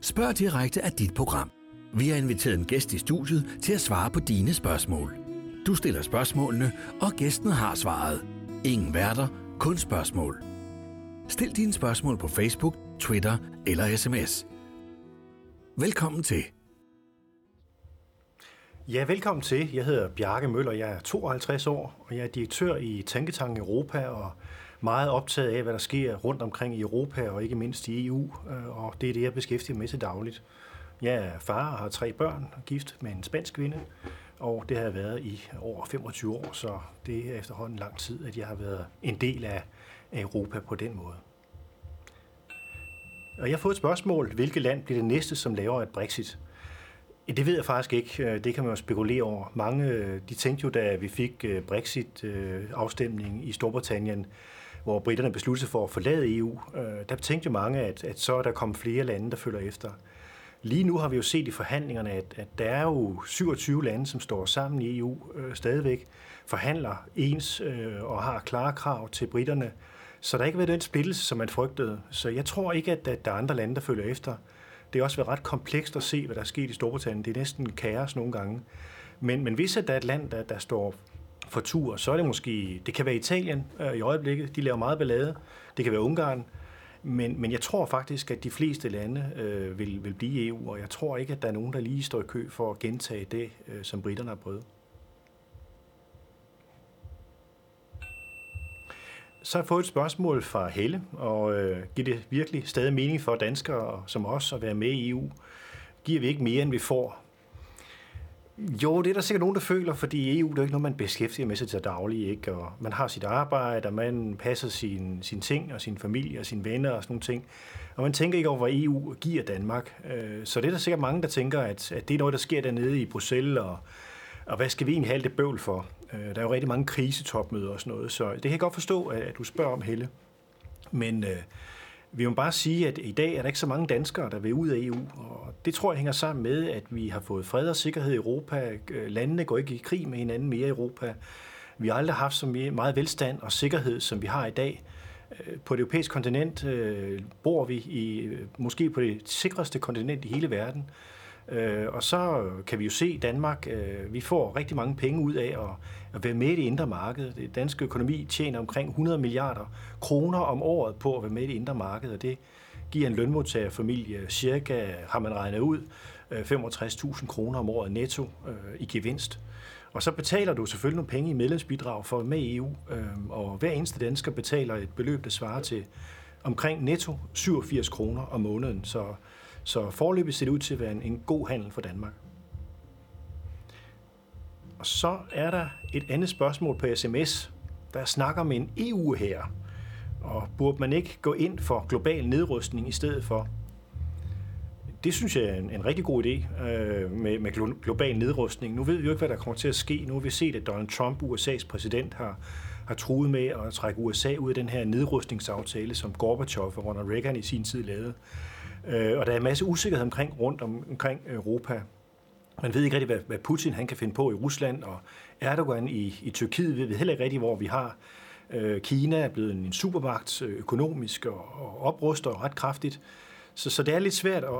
Spørg direkte af dit program. Vi har inviteret en gæst i studiet til at svare på dine spørgsmål. Du stiller spørgsmålene, og gæsten har svaret. Ingen værter, kun spørgsmål. Stil dine spørgsmål på Facebook, Twitter eller sms. Velkommen til. Ja, velkommen til. Jeg hedder Bjarke Møller, jeg er 52 år, og jeg er direktør i Tænketanken Europa og meget optaget af, hvad der sker rundt omkring i Europa og ikke mindst i EU, øh, og det er det, jeg beskæftiger mig til dagligt. Jeg er far og har tre børn, gift med en spansk kvinde, og det har jeg været i over 25 år, så det er efterhånden lang tid, at jeg har været en del af Europa på den måde. Og jeg har fået et spørgsmål, hvilket land bliver det næste, som laver et Brexit? Det ved jeg faktisk ikke. Øh, det kan man jo spekulere over. Mange øh, de tænkte jo, da vi fik Brexit-afstemning i Storbritannien, hvor britterne besluttede sig for at forlade EU, øh, der tænkte jo mange, at, at så er der kommet flere lande, der følger efter. Lige nu har vi jo set i forhandlingerne, at, at der er jo 27 lande, som står sammen i EU øh, stadigvæk, forhandler ens øh, og har klare krav til britterne. Så der er ikke været den splittelse, som man frygtede. Så jeg tror ikke, at, at der er andre lande, der følger efter. Det er også været ret komplekst at se, hvad der er sket i Storbritannien. Det er næsten kaos nogle gange. Men, men hvis at der er et land, der, der står for tur, så er det måske, det kan være Italien øh, i øjeblikket, de laver meget ballade, det kan være Ungarn, men, men jeg tror faktisk, at de fleste lande øh, vil, vil blive i EU, og jeg tror ikke, at der er nogen, der lige står i kø for at gentage det, øh, som britterne har prøvet. Så har jeg fået et spørgsmål fra Helle, og øh, giver det virkelig stadig mening for danskere som os at være med i EU? Giver vi ikke mere, end vi får? Jo, det er der sikkert nogen, der føler, fordi EU det er ikke noget, man beskæftiger med sig til daglig. Ikke? Og man har sit arbejde, og man passer sine sin ting, og sin familie, og sine venner og sådan nogle ting. Og man tænker ikke over, hvad EU giver Danmark. Øh, så det er der sikkert mange, der tænker, at, at det er noget, der sker dernede i Bruxelles, og, og hvad skal vi egentlig have det bøvl for? Øh, der er jo rigtig mange krisetopmøder og sådan noget, så det kan jeg godt forstå, at du spørger om, Helle. Men øh, vi må bare sige, at i dag er der ikke så mange danskere, der vil ud af EU, og det tror jeg hænger sammen med, at vi har fået fred og sikkerhed i Europa. Øh, landene går ikke i krig med hinanden mere i Europa. Vi har aldrig haft så meget velstand og sikkerhed, som vi har i dag. Øh, på det europæiske kontinent øh, bor vi i øh, måske på det sikreste kontinent i hele verden. Øh, og så kan vi jo se, Danmark, øh, vi får rigtig mange penge ud af at, at være med i det indre marked. Det danske økonomi tjener omkring 100 milliarder kroner om året på at være med i det indre marked, og det giver en lønmodtagerfamilie cirka, har man regnet ud, øh, 65.000 kroner om året netto øh, i gevinst. Og så betaler du selvfølgelig nogle penge i medlemsbidrag for at være med i EU, øh, og hver eneste dansker betaler et beløb, der svarer til omkring netto 87 kroner om måneden. Så så forløbet ser det ud til at være en, en god handel for Danmark. Og så er der et andet spørgsmål på sms, der snakker med en EU her. Og burde man ikke gå ind for global nedrustning i stedet for? Det synes jeg er en, en rigtig god idé øh, med, med global nedrustning. Nu ved vi jo ikke, hvad der kommer til at ske. Nu har vi set, at Donald Trump, USA's præsident, har, har truet med at trække USA ud af den her nedrustningsaftale, som Gorbachev og Ronald Reagan i sin tid lavede. Øh, og der er en masse usikkerhed omkring, rundt om, omkring Europa. Man ved ikke rigtig, hvad, hvad Putin han kan finde på i Rusland, og Erdogan i, i Tyrkiet ved vi heller ikke rigtig, hvor vi har. Øh, Kina er blevet en supermagt øh, økonomisk og, og opruster ret kraftigt. Så, så det er lidt svært at,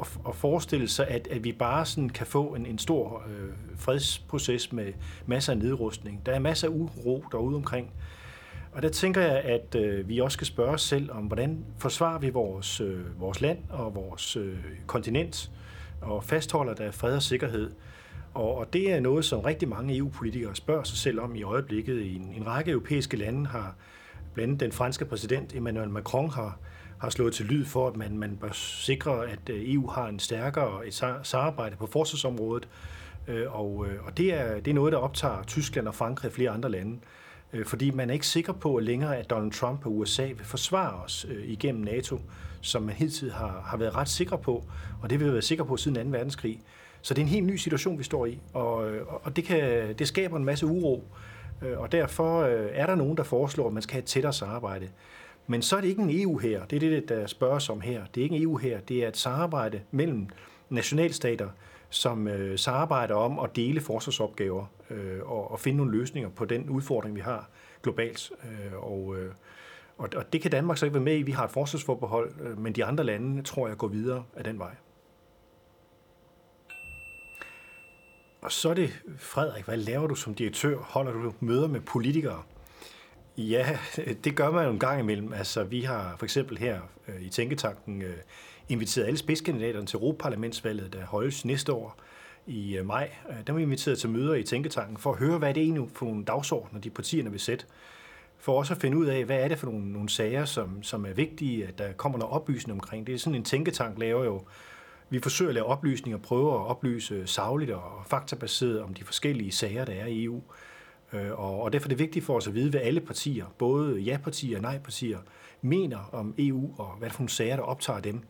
at, at forestille sig, at, at vi bare sådan kan få en, en stor øh, fredsproces med masser af nedrustning. Der er masser af uro derude omkring. Og der tænker jeg, at øh, vi også skal spørge os selv om, hvordan forsvarer vi vores, øh, vores land og vores øh, kontinent og fastholder der fred og sikkerhed. Og, og det er noget, som rigtig mange EU-politikere spørger sig selv om i øjeblikket. I en, en række europæiske lande har blandt andet den franske præsident Emmanuel Macron har, har slået til lyd for, at man, man bør sikre, at øh, EU har en stærkere et samarbejde på forsvarsområdet. Øh, og, øh, og det, er, det er noget, der optager Tyskland og Frankrig og flere andre lande. Øh, fordi man er ikke sikker på at længere, at Donald Trump og USA vil forsvare os øh, igennem NATO, som man hidtil har, har været ret sikker på, og det vil vi være sikre på siden 2. verdenskrig. Så det er en helt ny situation, vi står i, og, øh, og det, kan, det skaber en masse uro, og derfor er der nogen, der foreslår, at man skal have et tættere samarbejde. Men så er det ikke en EU her, det er det, der spørges om her. Det er ikke en EU her, det er et samarbejde mellem nationalstater, som øh, samarbejder om at dele forsvarsopgaver øh, og, og finde nogle løsninger på den udfordring, vi har globalt. Øh, og, øh, og, og det kan Danmark så ikke være med i. Vi har et forsvarsforbehold, øh, men de andre lande, tror jeg, går videre af den vej. Og så er det, Frederik, hvad laver du som direktør? Holder du møder med politikere? Ja, det gør man jo en gang imellem. Altså, vi har for eksempel her øh, i Tænketanken øh, inviteret alle spidskandidaterne til Europaparlamentsvalget, der holdes næste år i øh, maj. Øh, der var vi inviteret til møder i Tænketanken for at høre, hvad det er egentlig for nogle dagsordner, de partierne vil sætte. For også at finde ud af, hvad er det for nogle, nogle sager, som, som er vigtige, at der kommer noget oplysning omkring. Det er sådan en tænketank laver jo vi forsøger at lave oplysning og prøver at oplyse savligt og faktabaseret om de forskellige sager, der er i EU. Øh, og derfor er det vigtigt for os at vide, hvad alle partier, både ja-partier og nej-partier, mener om EU, og hvad for nogle sager, der optager dem.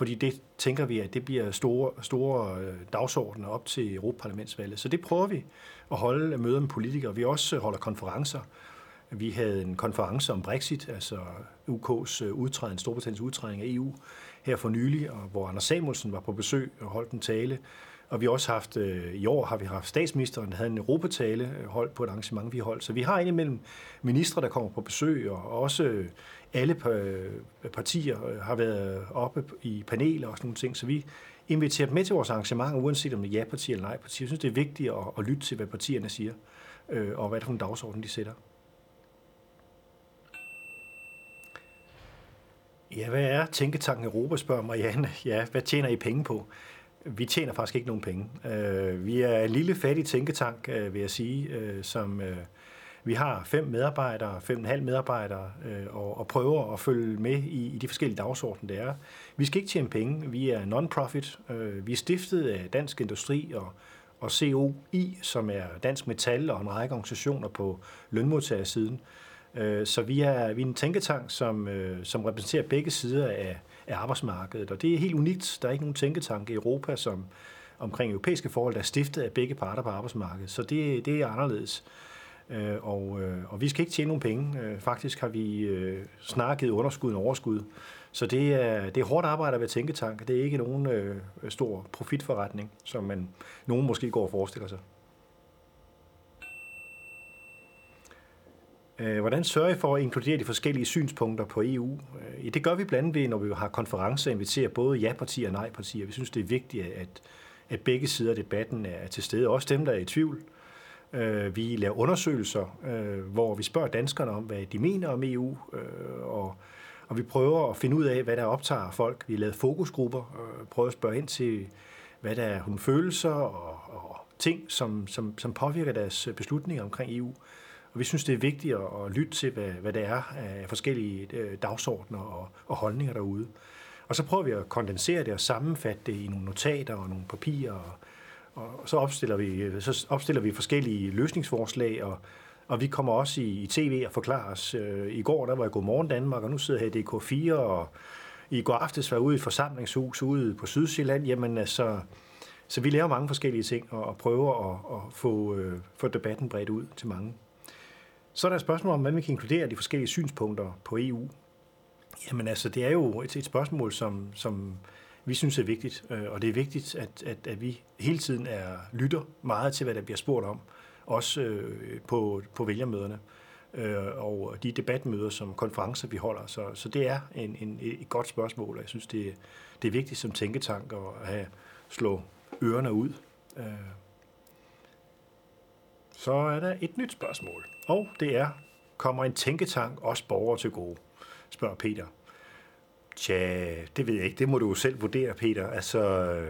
Fordi det tænker vi, at det bliver store, store øh, dagsordner op til Europaparlamentsvalget. Så det prøver vi at holde møder med politikere. Vi også holder konferencer. Vi havde en konference om Brexit, altså UK's øh, udtræden, Storbritanniens udtræden af EU, her for nylig, og hvor Anders Samuelsen var på besøg og holdt en tale. Og vi har også haft, øh, i år har vi haft statsministeren, der havde en europatale øh, holdt på et arrangement, vi holdt. Så vi har indimellem ministre, der kommer på besøg, og også alle øh, partier øh, har været oppe i paneler og sådan nogle ting. Så vi inviterer dem med til vores arrangement, uanset om det er ja-parti eller nej-parti. Jeg synes, det er vigtigt at, at lytte til, hvad partierne siger, øh, og hvad det for en dagsorden, de sætter. Ja, hvad er Tænketanken Europa, spørger Marianne. Ja, hvad tjener I penge på? Vi tjener faktisk ikke nogen penge. Øh, vi er en lille fattig tænketank, uh, vil jeg sige, som vi har fem medarbejdere, fem og en halv medarbejdere, øh, og, og prøver at følge med i, i de forskellige dagsorden, der er. Vi skal ikke tjene penge. Vi er non-profit. øh, vi er stiftet af Dansk Industri og, og COI, som er Dansk Metal og en række organisationer på lønmodtagersiden. Øh, så vi er, vi er en tænketank, som, øh, som repræsenterer begge sider af, af arbejdsmarkedet, og det er helt unikt. Der er ikke nogen tænketank i Europa, som omkring europæiske forhold, der er stiftet af begge parter på arbejdsmarkedet. Så det, det er anderledes. Øh, og, øh, og vi skal ikke tjene nogen penge. Øh, faktisk har vi øh, snakket underskud og overskud. Så det er, det er hårdt arbejde at være tænketank. Det er ikke nogen øh, stor profitforretning, som man nogen måske går og forestiller sig. Hvordan sørger I for at inkludere de forskellige synspunkter på EU? Det gør vi blandt andet ved, når vi har konferencer, inviterer både ja-partier og nej-partier. Vi synes, det er vigtigt, at, at begge sider af debatten er til stede, også dem, der er i tvivl. Øh, vi laver undersøgelser, øh, hvor vi spørger danskerne om, hvad de mener om EU, øh, og, og vi prøver at finde ud af, hvad der optager folk. Vi har lavet fokusgrupper, øh, prøver at spørge ind til, hvad der er hun følelser og, og ting, som, som, som påvirker deres beslutninger omkring EU. Og vi synes, det er vigtigt at, at lytte til, hvad, hvad det er af forskellige øh, dagsordner og, og holdninger derude. Og så prøver vi at kondensere det og sammenfatte det i nogle notater og nogle papirer. Og, og så, opstiller vi, så opstiller vi forskellige løsningsforslag, og, og vi kommer også i, i tv og forklarer os. Øh, I går der var jeg Godmorgen Danmark, og nu sidder jeg her i DK4, og i går aftes var jeg ude i et forsamlingshus ude på Sydsjælland. Jamen altså, så vi laver mange forskellige ting og, og prøver at, at få, øh, få debatten bredt ud til mange. Så er der et spørgsmål om, hvordan vi kan inkludere de forskellige synspunkter på EU. Jamen altså, det er jo et, et spørgsmål, som, som vi synes er vigtigt, øh, og det er vigtigt, at, at, at vi hele tiden er lytter meget til, hvad der bliver spurgt om, også øh, på, på vælgermøderne øh, og de debatmøder, som konferencer vi holder. Så, så det er en, en, et godt spørgsmål, og jeg synes, det, det er vigtigt som tænketank at have, slå ørerne ud. Øh, så er der et nyt spørgsmål. Og det er, kommer en tænketank også borgere til gode? Spørger Peter. Tja, det ved jeg ikke. Det må du jo selv vurdere, Peter. Altså, øh,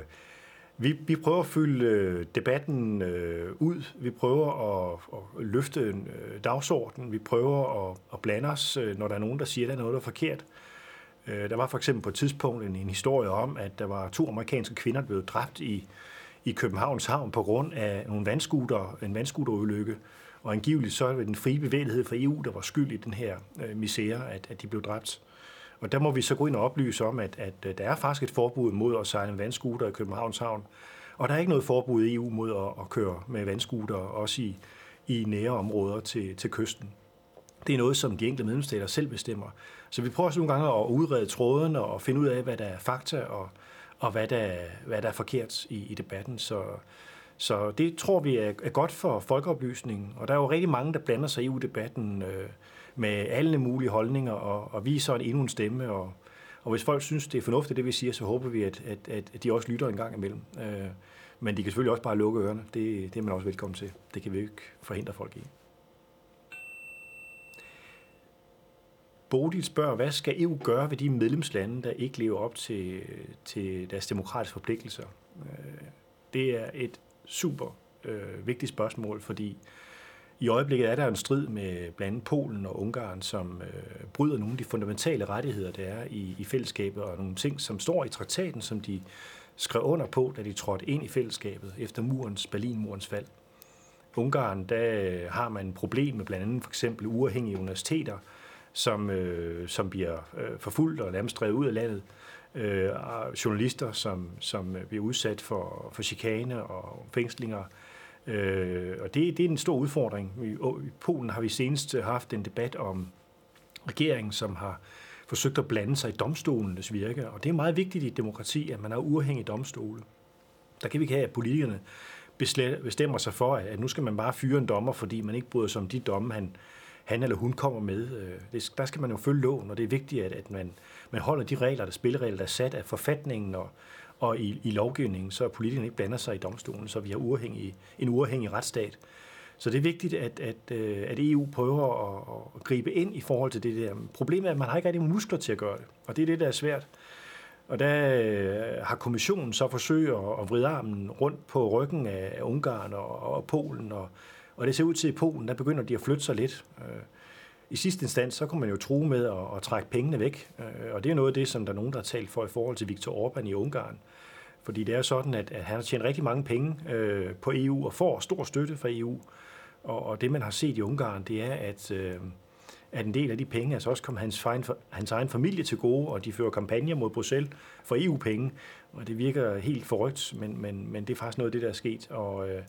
vi, vi prøver at fylde øh, debatten øh, ud. Vi prøver at, at løfte en øh, dagsorden. Vi prøver at, at blande os, øh, når der er nogen, der siger, at der er noget, der er forkert. Øh, der var for eksempel på et tidspunkt en, en historie om, at der var to amerikanske kvinder, der blev dræbt i, i Københavns Havn på grund af nogle vandskuter, en vandskuterulykke. Og angiveligt så var den frie bevægelighed fra EU, der var skyld i den her øh, misære, at, at de blev dræbt. Og der må vi så gå ind og oplyse om, at, at, øh, der er faktisk et forbud mod at sejle en vandskuter i Københavns Havn. Og der er ikke noget forbud i EU mod at, at køre med vandskuter, også i, i nære områder til, til kysten. Det er noget, som de enkelte medlemsstater selv bestemmer. Så vi prøver også nogle gange at udrede tråden og finde ud af, hvad der er fakta og, og hvad, der, hvad der er forkert i, i debatten. Så, så det tror vi er, er godt for folkeoplysningen, og der er jo rigtig mange, der blander sig i EU-debatten øh, med alle mulige holdninger, og, og vi er så endnu en stemme, og, Og hvis folk synes, det er fornuftigt, det vi siger, så håber vi, at, at, at de også lytter en gang imellem. Øh, men de kan selvfølgelig også bare lukke ørerne. Det, det er man også velkommen til. Det kan vi ikke forhindre folk i. Bodil spørger, hvad skal EU gøre ved de medlemslande, der ikke lever op til, til deres demokratiske forpligtelser? Øh, det er et super øh, vigtigt spørgsmål, fordi i øjeblikket er der en strid med blandt andet Polen og Ungarn, som øh, bryder nogle af de fundamentale rettigheder, der er i, i fællesskabet, og nogle ting, som står i traktaten, som de skrev under på, da de trådte ind i fællesskabet efter murens, Berlinmurens fald. Ungarn, der øh, har man et problem med blandt andet for eksempel uafhængige universiteter, som, øh, som bliver øh, forfulgt og nærmest drevet ud af landet. Øh, journalister, som, som bliver udsat for, for chikane og fængslinger. Øh, og det, det er en stor udfordring. I, I Polen har vi senest haft en debat om regeringen, som har forsøgt at blande sig i domstolenes virke. Og det er meget vigtigt i et demokrati, at man har uafhængige domstole. Der kan vi ikke have, at politikerne bestemmer sig for, at nu skal man bare fyre en dommer, fordi man ikke bryder sig om de domme, han, han eller hun kommer med. Øh, det, der skal man jo følge loven, og det er vigtigt, at, at man, man holder de regler, der spilleregler, der er sat af forfatningen og, og i, i lovgivningen, så politikerne ikke blander sig i domstolen, så vi har uafhængig, en uafhængig retsstat. Så det er vigtigt, at, at, øh, at EU prøver at, at gribe ind i forhold til det der. Problemet er, at man har ikke rigtig muskler til at gøre det, og det er det, der er svært. Og der øh, har kommissionen så forsøgt at vride armen rundt på ryggen af Ungarn og, og Polen, og, og det ser ud til, at i Polen, der begynder de at flytte sig lidt. Øh, i sidste instans, så kunne man jo true med at, at trække pengene væk, øh, og det er noget af det, som der er nogen, der har talt for i forhold til Viktor Orbán i Ungarn. Fordi det er sådan, at, at han har tjent rigtig mange penge øh, på EU og får stor støtte fra EU. Og, og det, man har set i Ungarn, det er, at, øh, at en del af de penge altså også kommer hans, egen, hans egen familie til gode, og de fører kampagner mod Bruxelles for EU-penge. Og det virker helt forrygt, men, men, men det er faktisk noget af det, der er sket. Og, øh,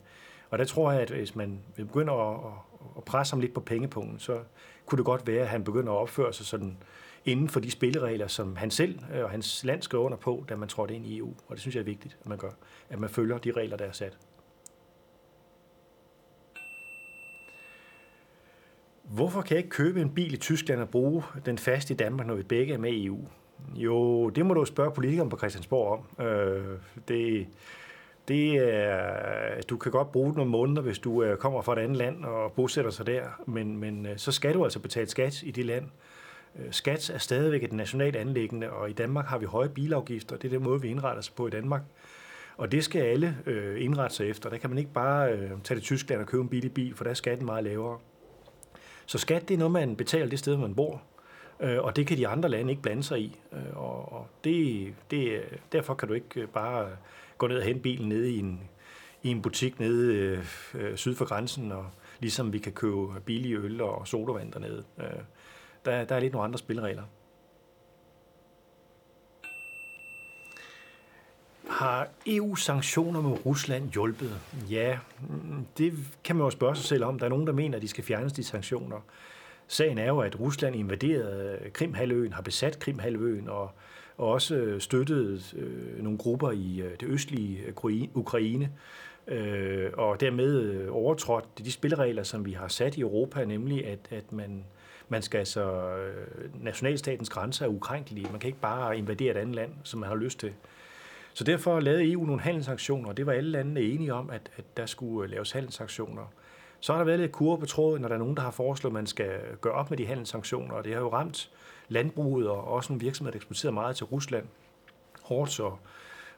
og der tror jeg, at hvis man begynder at, at presse ham lidt på pengepunkten, så kunne det godt være, at han begynder at opføre sig sådan inden for de spilleregler, som han selv øh, og hans land skrev under på, da man trådte ind i EU. Og det synes jeg er vigtigt, at man gør. At man følger de regler, der er sat. Hvorfor kan jeg ikke købe en bil i Tyskland og bruge den fast i Danmark, når vi begge er med i EU? Jo, det må du spørge politikerne på Christiansborg om. Øh, det, det er, du kan godt bruge nogle måneder, hvis du øh, kommer fra et andet land og bosætter sig der, men, men øh, så skal du altså betale skat i det land. Øh, skat er stadigvæk et nationalt anlæggende, og i Danmark har vi høje bilafgifter. Det er den måde, vi indretter sig på i Danmark. Og det skal alle indrette sig efter. Der kan man ikke bare tage til Tyskland og købe en billig bil, for der er skatten meget lavere. Så skat, det er noget, man betaler det sted, man bor. Øh, og det kan de andre lande ikke blande sig i. Øh, og det, det, derfor kan du ikke bare gå ned og hente bilen nede i en, i en butik nede øh, øh, syd for grænsen, og ligesom vi kan købe billige øl og sodavand dernede. Øh, der, der er lidt nogle andre spilleregler. Har EU-sanktioner mod Rusland hjulpet? Ja, mm, det kan man jo spørge sig selv om. Der er nogen, der mener, at de skal fjernes, de sanktioner. Sagen er jo, at Rusland invaderede Krimhalvøen, har besat Krimhalvøen og, og også øh, støttede øh, nogle grupper i øh, det østlige Ukraine, øh, og dermed overtrådt de spilleregler, som vi har sat i Europa, nemlig at, at man, man skal altså, nationalstatens grænser er ukrænkelige. Man kan ikke bare invadere et andet land, som man har lyst til. Så derfor lavede EU nogle handelsaktioner, og det var alle landene enige om, at, at der skulle laves handelsaktioner. Så har der været lidt kurve på tråden, når der er nogen, der har foreslået, at man skal gøre op med de handelssanktioner, og det har jo ramt landbruget og også nogle virksomheder, der eksporterer meget til Rusland hårdt, og,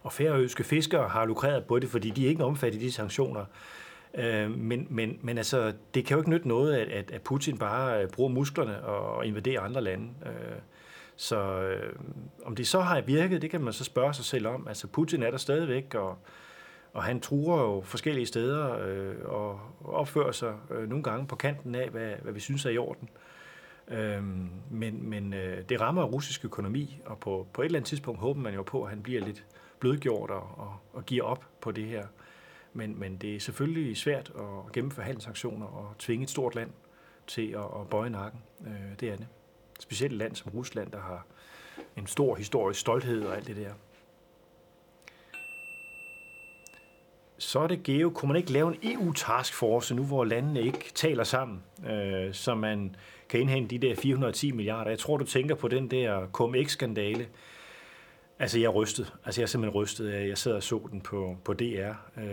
og færøske fiskere har lukreret på det, fordi de er ikke omfattet i de sanktioner. Øh, men, men, men altså, det kan jo ikke nytte noget, at, at Putin bare øh, bruger musklerne og invaderer andre lande. Øh, så øh, om det så har virket, det kan man så spørge sig selv om. Altså Putin er der stadigvæk, og, og han truer jo forskellige steder øh, og opfører sig øh, nogle gange på kanten af, hvad, hvad vi synes er i orden. Øh, Øhm, men men øh, det rammer russisk økonomi, og på, på et eller andet tidspunkt håber man jo på, at han bliver lidt blødgjort og, og, og giver op på det her. Men, men det er selvfølgelig svært at gennemføre handelsaktioner og tvinge et stort land til at, at bøje nakken. Øh, det er det specielt et land som Rusland, der har en stor historisk stolthed og alt det der. så er det Geo. Kunne man ikke lave en EU-taskforce nu, hvor landene ikke taler sammen, øh, så man kan indhente de der 410 milliarder? Jeg tror, du tænker på den der KMX-skandale. Altså, jeg er rystet. Altså, jeg er simpelthen rystet. Jeg sidder og så den på, på DR. Øh,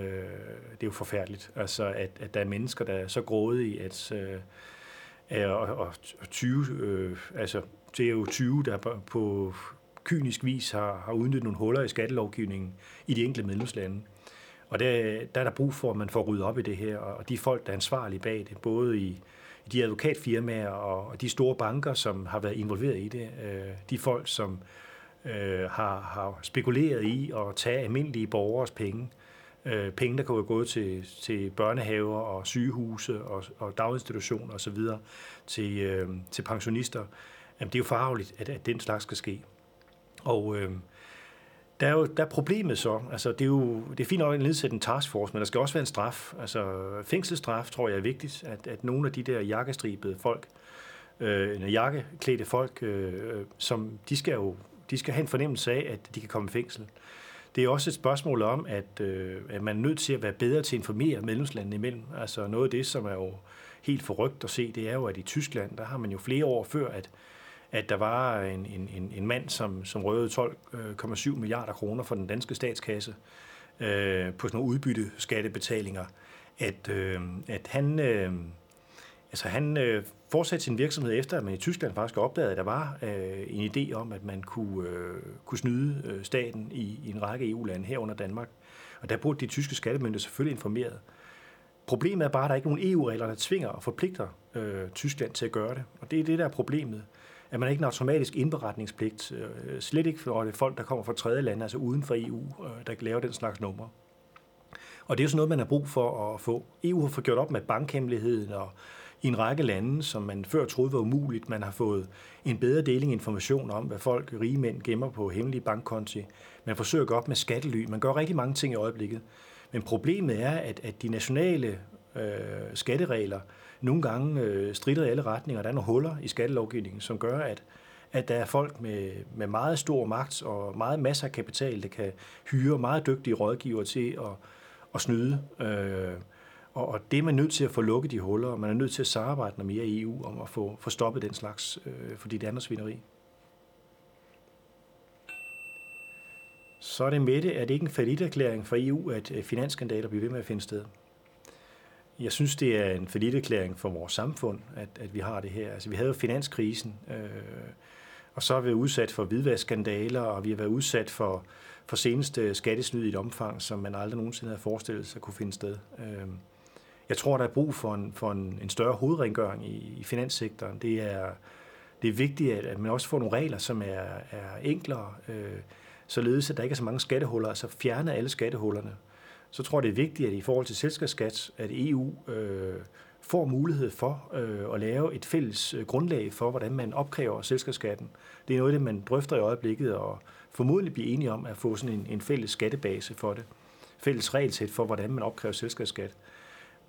det er jo forfærdeligt, altså, at, at der er mennesker, der er så grådige, at øh, og, og 20, øh, altså, det er jo 20, der på, på kynisk vis har, har udnyttet nogle huller i skattelovgivningen i de enkelte medlemslande. Og der, der er der brug for, at man får ryddet op i det her, og de folk, der er ansvarlige bag det, både i de advokatfirmaer og de store banker, som har været involveret i det, øh, de folk, som øh, har, har spekuleret i at tage almindelige borgers penge, øh, penge, der kunne gå til, til børnehaver og sygehuse og, og daginstitutioner osv., til, øh, til pensionister, jamen det er jo farligt, at, at den slags skal ske. Og øh, der er jo der er problemet så, altså det er jo det er fint nok at nedsætte en taskforce, men der skal også være en straf. Altså fængselsstraf tror jeg er vigtigt, at, at nogle af de der jakkestribede folk, øh, jakkeklædte folk, øh, øh, som de skal jo de skal have en fornemmelse af, at de kan komme i fængsel. Det er også et spørgsmål om, at, øh, at man er nødt til at være bedre til at informere medlemslandene imellem. Altså noget af det, som er jo helt forrygt at se, det er jo, at i Tyskland, der har man jo flere år før, at at der var en, en, en mand, som, som røvede 12,7 øh, milliarder kroner for den danske statskasse øh, på sådan nogle udbytte skattebetalinger, at, øh, at han, øh, altså han øh, fortsatte sin virksomhed efter, at man i Tyskland faktisk opdagede, at der var øh, en idé om, at man kunne, øh, kunne snyde øh, staten i, i en række EU-lande herunder Danmark. Og der burde de tyske skattemyndigheder selvfølgelig informeret. Problemet er bare, at der er ikke nogen EU-regler, der tvinger og forpligter øh, Tyskland til at gøre det. Og det er det, der er problemet at man ikke en automatisk indberetningspligt, øh, slet ikke for det folk, der kommer fra tredje lande, altså uden for EU, øh, der laver den slags numre. Og det er jo sådan noget, man har brug for at få. EU har fået gjort op med bankhemmeligheden og i en række lande, som man før troede var umuligt. Man har fået en bedre deling information om, hvad folk, rige mænd, gemmer på hemmelige bankkonti. Man forsøger at gå op med skattely. Man gør rigtig mange ting i øjeblikket. Men problemet er, at, at de nationale øh, skatteregler nogle gange øh, strider i alle retninger. Der er nogle huller i skattelovgivningen, som gør, at, at der er folk med, med meget stor magt og meget masser af kapital, der kan hyre meget dygtige rådgiver til at, at snyde. Øh, og, og det er man nødt til at få lukket de huller, og man er nødt til at samarbejde noget mere i EU om at få, få stoppet den slags, øh, fordi det er andet svineri. Så er det med det, at det ikke en faliderklæring for EU, at øh, finansskandaler bliver ved med at finde sted jeg synes, det er en forlitterklæring for vores samfund, at, at vi har det her. Altså, vi havde jo finanskrisen, øh, og så har vi været udsat for hvidvaskskandaler, og vi har været udsat for, for seneste skattesnyd i et omfang, som man aldrig nogensinde havde forestillet sig kunne finde sted. Øh, jeg tror, der er brug for en, for en, en større hovedrengøring i, i finanssektoren. Det er, det er vigtigt, at, at man også får nogle regler, som er, er enklere, øh, således at der ikke er så mange skattehuller, altså fjerne alle skattehullerne så tror jeg, det er vigtigt, at i forhold til selskabsskat, at EU øh, får mulighed for øh, at lave et fælles øh, grundlag for, hvordan man opkræver selskabsskatten. Det er noget af det, man drøfter i øjeblikket, og formodentlig bliver enige om at få sådan en, en fælles skattebase for det. Fælles regelsæt for, hvordan man opkræver selskabsskat.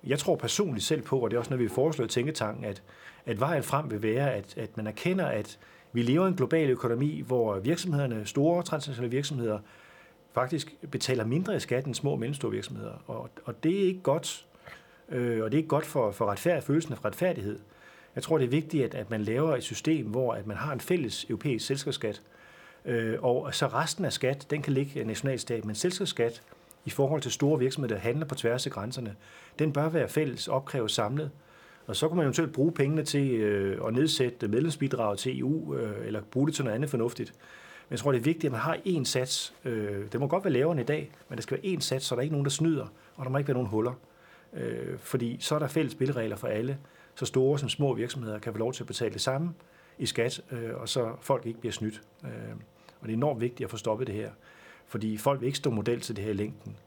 Jeg tror personligt selv på, og det er også noget, vi foreslår i Tænketanken, at, at vejen frem vil være, at, at man erkender, at vi lever i en global økonomi, hvor virksomhederne, store transnationale virksomheder, faktisk betaler mindre i skat end små og mellemstore virksomheder. Og, og det er ikke godt, øh, og det er ikke godt for, for retfærd, følelsen af retfærdighed. Jeg tror, det er vigtigt, at, at man laver et system, hvor at man har en fælles europæisk selskabsskat, øh, og så resten af skat, den kan ligge nationalstat, men selskabsskat i forhold til store virksomheder, der handler på tværs af grænserne, den bør være fælles, opkrævet samlet, og så kunne man eventuelt bruge pengene til øh, at nedsætte medlemsbidraget til EU, øh, eller bruge det til noget andet fornuftigt. Men jeg tror, det er vigtigt, at man har én sats. Øh, det må godt være lavere end i dag, men der skal være én sats, så der er ikke nogen, der snyder, og der må ikke være nogen huller. Øh, fordi så er der fælles spilleregler for alle, så store som små virksomheder kan få lov til at betale det samme i skat, øh, og så folk ikke bliver snydt. Øh, og det er enormt vigtigt at få stoppet det her, fordi folk vil ikke stå model til det her i længden.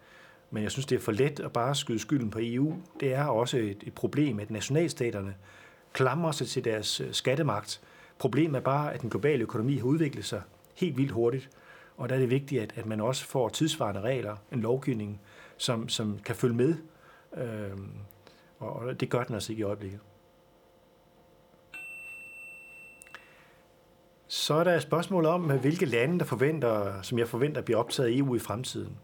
Men jeg synes, det er for let at bare skyde skylden på EU. Det er også et, et problem, at nationalstaterne klamrer sig til deres øh, skattemagt. Problemet er bare, at den globale økonomi har udviklet sig helt vildt hurtigt. Og der er det vigtigt, at, at man også får tidsvarende regler, en lovgivning, som, som kan følge med. Øhm, og det gør den altså ikke i øjeblikket. Så er der et spørgsmål om, hvilke lande, der forventer, som jeg forventer, bliver optaget i EU i fremtiden.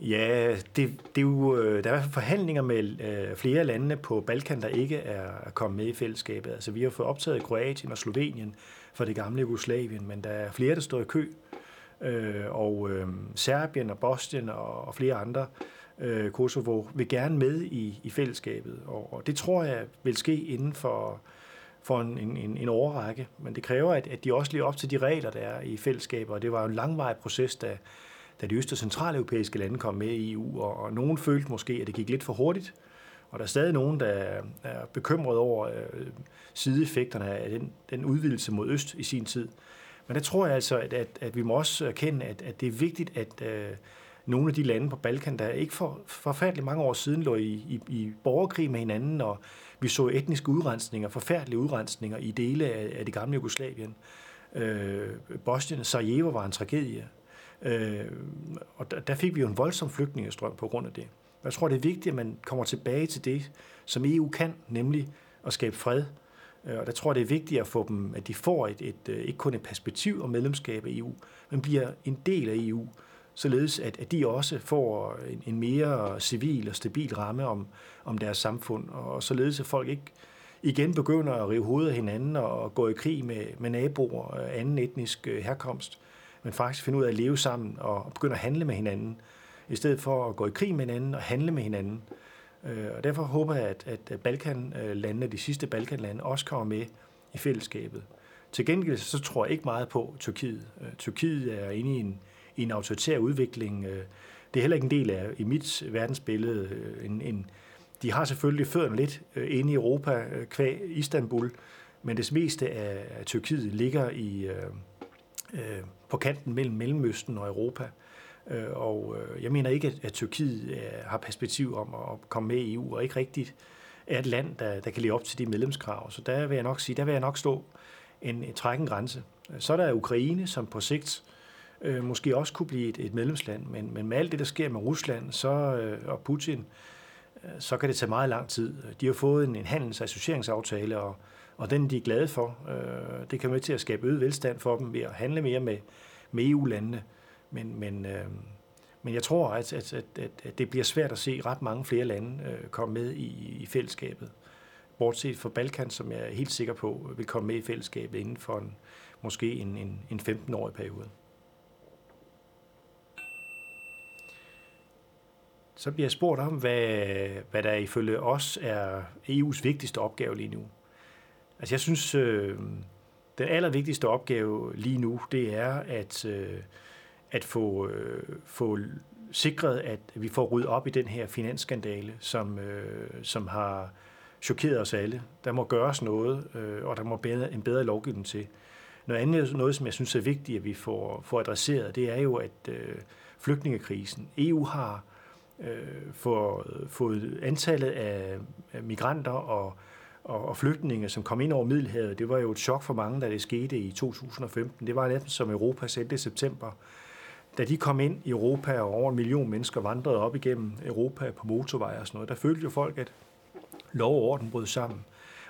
Ja, det, det er jo, øh, der er forhandlinger med øh, flere lande på Balkan, der ikke er kommet med i fællesskabet. Altså, vi har fået optaget Kroatien og Slovenien fra det gamle Jugoslavien, men der er flere, der står i kø. Øh, og øh, Serbien og Bosnien og, og flere andre, øh, Kosovo, vil gerne med i, i fællesskabet. Og, og det tror jeg vil ske inden for, for en, en, en overrække. Men det kræver, at, at de også lever op til de regler, der er i fællesskabet. Og det var jo en langvarig proces, der da de øst- og centraleuropæiske lande kom med i EU, og, og nogen følte måske, at det gik lidt for hurtigt, og der er stadig nogen, der er bekymret over øh, sideeffekterne af den, den udvidelse mod øst i sin tid. Men der tror jeg altså, at, at, at vi må også erkende, at, at det er vigtigt, at øh, nogle af de lande på Balkan, der ikke for forfærdeligt mange år siden lå i, i, i borgerkrig med hinanden, og vi så etniske udrensninger, forfærdelige udrensninger i dele af, af det gamle Jugoslavien. Øh, Bosnien, Sarajevo var en tragedie. Øh, og der, der fik vi jo en voldsom flygtningestrøm på grund af det. Jeg tror, det er vigtigt, at man kommer tilbage til det, som EU kan, nemlig at skabe fred. Øh, og der tror jeg, det er vigtigt at få dem, at de får et, et, øh, ikke kun et perspektiv om medlemskab af EU, men bliver en del af EU, således at, at de også får en, en mere civil og stabil ramme om, om deres samfund, og således at folk ikke igen begynder at rive hovedet af hinanden og gå i krig med, med naboer af anden etnisk øh, herkomst, men faktisk finde ud af at leve sammen og begynde at handle med hinanden, i stedet for at gå i krig med hinanden og handle med hinanden. Øh, og derfor håber jeg, at, at Balkanlandene, de sidste Balkanlande, også kommer med i fællesskabet. Til gengæld så tror jeg ikke meget på Tyrkiet. Øh, Tyrkiet er inde i en, i en autoritær udvikling. Øh, det er heller ikke en del af, i mit verdensbillede, en, en, de har selvfølgelig fødderne lidt inde i Europa, kvæg Istanbul, men det meste af Tyrkiet ligger i, øh, på kanten mellem Mellemøsten og Europa. Øh, og øh, jeg mener ikke, at Tyrkiet øh, har perspektiv om at komme med i EU, og ikke rigtigt er et land, der, der kan leve op til de medlemskrav. Så der vil jeg nok sige, der vil jeg nok stå en, en trækken grænse. Så er der Ukraine, som på sigt øh, måske også kunne blive et, et medlemsland, men, men med alt det, der sker med Rusland så, øh, og Putin, øh, så kan det tage meget lang tid. De har fået en, en handels- og associeringsaftale, og, og den de er glade for. Øh, det kan med til at skabe øget velstand for dem ved at handle mere med, med EU-landene. Men, men, øh, men jeg tror, at, at, at, at det bliver svært at se ret mange flere lande øh, komme med i, i fællesskabet. Bortset fra Balkan, som jeg er helt sikker på øh, vil komme med i fællesskabet inden for en, måske en, en, en 15-årig periode. Så bliver jeg spurgt om, hvad, hvad der ifølge os er EU's vigtigste opgave lige nu. Altså jeg synes, øh, den allervigtigste opgave lige nu, det er at øh, at få, øh, få sikret, at vi får ryddet op i den her finansskandale, som, øh, som har chokeret os alle. Der må gøres noget, øh, og der må bedre, en bedre lovgivning til. Noget andet, noget som jeg synes er vigtigt, at vi får, får adresseret, det er jo, at øh, flygtningekrisen, EU har øh, fået, fået antallet af migranter og, og, og flygtninge, som kom ind over Middelhavet, det var jo et chok for mange, da det skete i 2015. Det var næsten som Europa sendte i september da de kom ind i Europa, og over en million mennesker vandrede op igennem Europa på motorveje og sådan noget, der følte jo folk, at lov og orden brød sammen.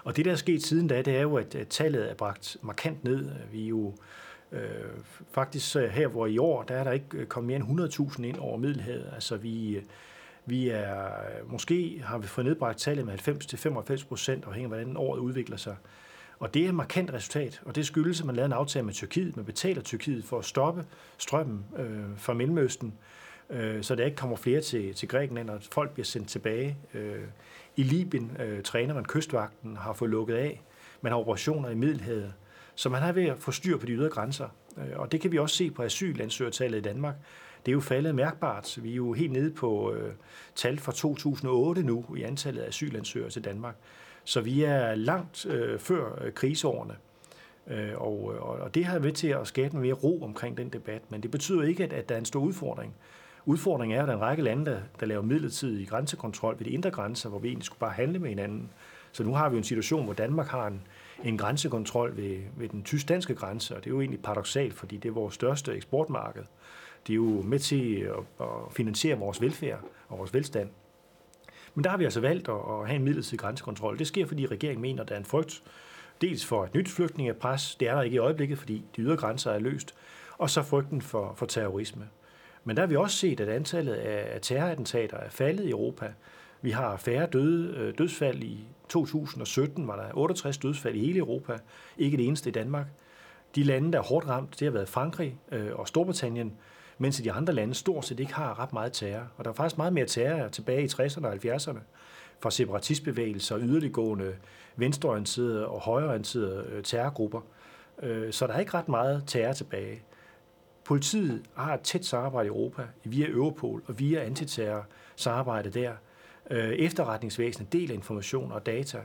Og det, der er sket siden da, det er jo, at tallet er bragt markant ned. Vi er jo øh, faktisk her, hvor i år, der er der ikke øh, kommet mere end 100.000 ind over Middelhavet. Altså vi, øh, vi er, måske har vi fået nedbragt tallet med 90-95 procent, afhængig af, hvordan året udvikler sig. Og det er et markant resultat, og det skyldes, at man lavede en aftale med Tyrkiet. Man betaler Tyrkiet for at stoppe strømmen øh, fra Mellemøsten, øh, så der ikke kommer flere til, til Grækenland, og folk bliver sendt tilbage. Øh, I Libyen øh, træner man kystvagten, har fået lukket af. Man har operationer i Middelhavet, så man har ved at få styr på de ydre grænser. Øh, og det kan vi også se på asylansøgertallet i Danmark. Det er jo faldet mærkbart. Vi er jo helt nede på øh, tal fra 2008 nu i antallet af asylansøgere til Danmark. Så vi er langt øh, før øh, kriseårene. Øh, øh, og, og det har været til at skabe mere ro omkring den debat, men det betyder ikke, at, at der er en stor udfordring. Udfordringen er, at der er en række lande, der, der laver midlertidig grænsekontrol ved de indre grænser, hvor vi egentlig skulle bare handle med hinanden. Så nu har vi en situation, hvor Danmark har en, en grænsekontrol ved, ved den tysk-danske grænse, og det er jo egentlig paradoxalt, fordi det er vores største eksportmarked. Det er jo med til at, at finansiere vores velfærd og vores velstand. Men der har vi altså valgt at, at have en midlertidig grænsekontrol. Det sker, fordi regeringen mener, at der er en frygt. Dels for et nyt flygtningepres, det er der ikke i øjeblikket, fordi de ydre grænser er løst, og så frygten for, for terrorisme. Men der har vi også set, at antallet af terrorattentater er faldet i Europa. Vi har færre døde, øh, dødsfald i 2017, var der 68 dødsfald i hele Europa, ikke det eneste i Danmark. De lande, der er hårdt ramt, det har været Frankrig øh, og Storbritannien, mens de andre lande stort set ikke har ret meget terror. Og der er faktisk meget mere terror tilbage i 60'erne og 70'erne fra separatistbevægelser, yderliggående venstreorienterede og højreorienterede øh, terrorgrupper. Øh, så der er ikke ret meget terror tilbage. Politiet har et tæt samarbejde i Europa via Europol og via antiterror samarbejde der. Øh, efterretningsvæsenet deler information og data,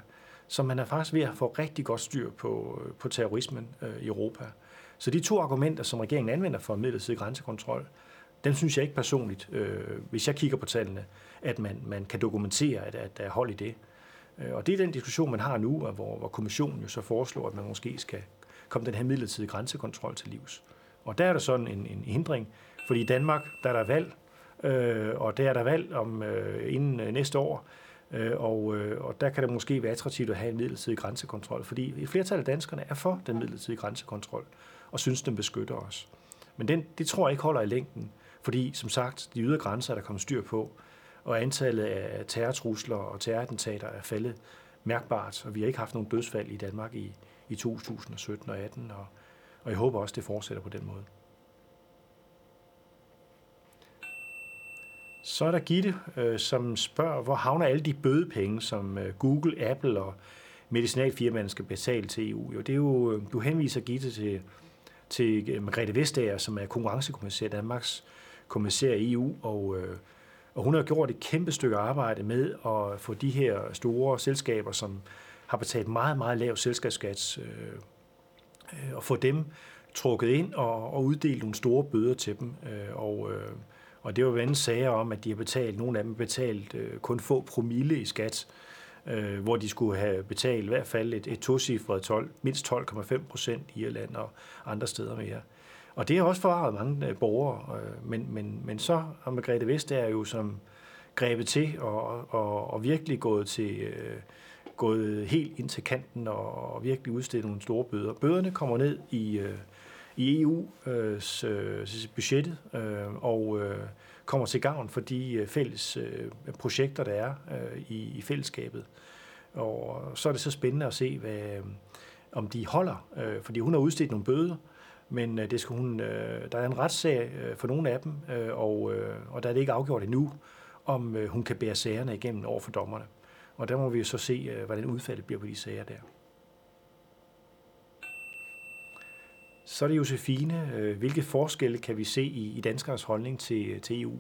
så man er faktisk ved at få rigtig godt styr på, på terrorismen i Europa. Så de to argumenter, som regeringen anvender for midlertidig grænsekontrol, dem synes jeg ikke personligt, øh, hvis jeg kigger på tallene, at man, man kan dokumentere, at, at der er hold i det. Øh, og det er den diskussion, man har nu, hvor, hvor kommissionen jo så foreslår, at man måske skal komme den her midlertidige grænsekontrol til livs. Og der er der sådan en, en hindring, fordi i Danmark, der er der valg, øh, og der er der valg om øh, inden øh, næste år, øh, og, øh, og der kan det måske være attraktivt at have en midlertidig grænsekontrol, fordi et flertal af danskerne er for den midlertidige grænsekontrol, og synes, den beskytter os. Men den, det tror jeg ikke holder i længden, fordi som sagt, de ydre grænser er der kommet styr på, og antallet af terrortrusler og terrorattentater er faldet mærkbart, og vi har ikke haft nogen dødsfald i Danmark i, i 2017 og 18, og, og jeg håber også, det fortsætter på den måde. Så er der Gitte, øh, som spørger, hvor havner alle de bødepenge, som øh, Google, Apple og medicinalfirmaerne skal betale til EU? Jo, det er jo, øh, du henviser Gitte til, til øh, Margrethe Vestager, som er konkurrencekommissær, Danmarks kommissær i EU, og, øh, og hun har gjort et kæmpe stykke arbejde med at få de her store selskaber, som har betalt meget, meget lav selskabsskat, øh, og få dem trukket ind og, og uddelt nogle store bøder til dem. Og, og det var vendt sager om, at de har betalt, nogle af dem betalt øh, kun få promille i skat, øh, hvor de skulle have betalt i hvert fald et, et tocifret 12, mindst 12,5 procent i Irland og andre steder mere. Og det har også forvaret mange øh, borgere, øh, men, men, men så har Margrethe Vestager jo som grebet til og, og, og virkelig gået til øh, gået helt ind til kanten og, og virkelig udstedt nogle store bøder. Bøderne kommer ned i, øh, i EU's øh, øh budgettet øh, og øh, kommer til gavn for de øh, fælles øh, projekter, der er øh, i, i fællesskabet. Og så er det så spændende at se, hvad, om de holder, fordi hun har udstedt nogle bøder, men det skal hun, der er en retssag for nogle af dem, og, og der er det ikke afgjort endnu, om hun kan bære sagerne igennem over for dommerne. Og der må vi jo så se, hvordan udfaldet bliver på de sager der. Så er det Josefine. Øh, hvilke forskelle kan vi se i, i danskernes holdning til, øh, til EU?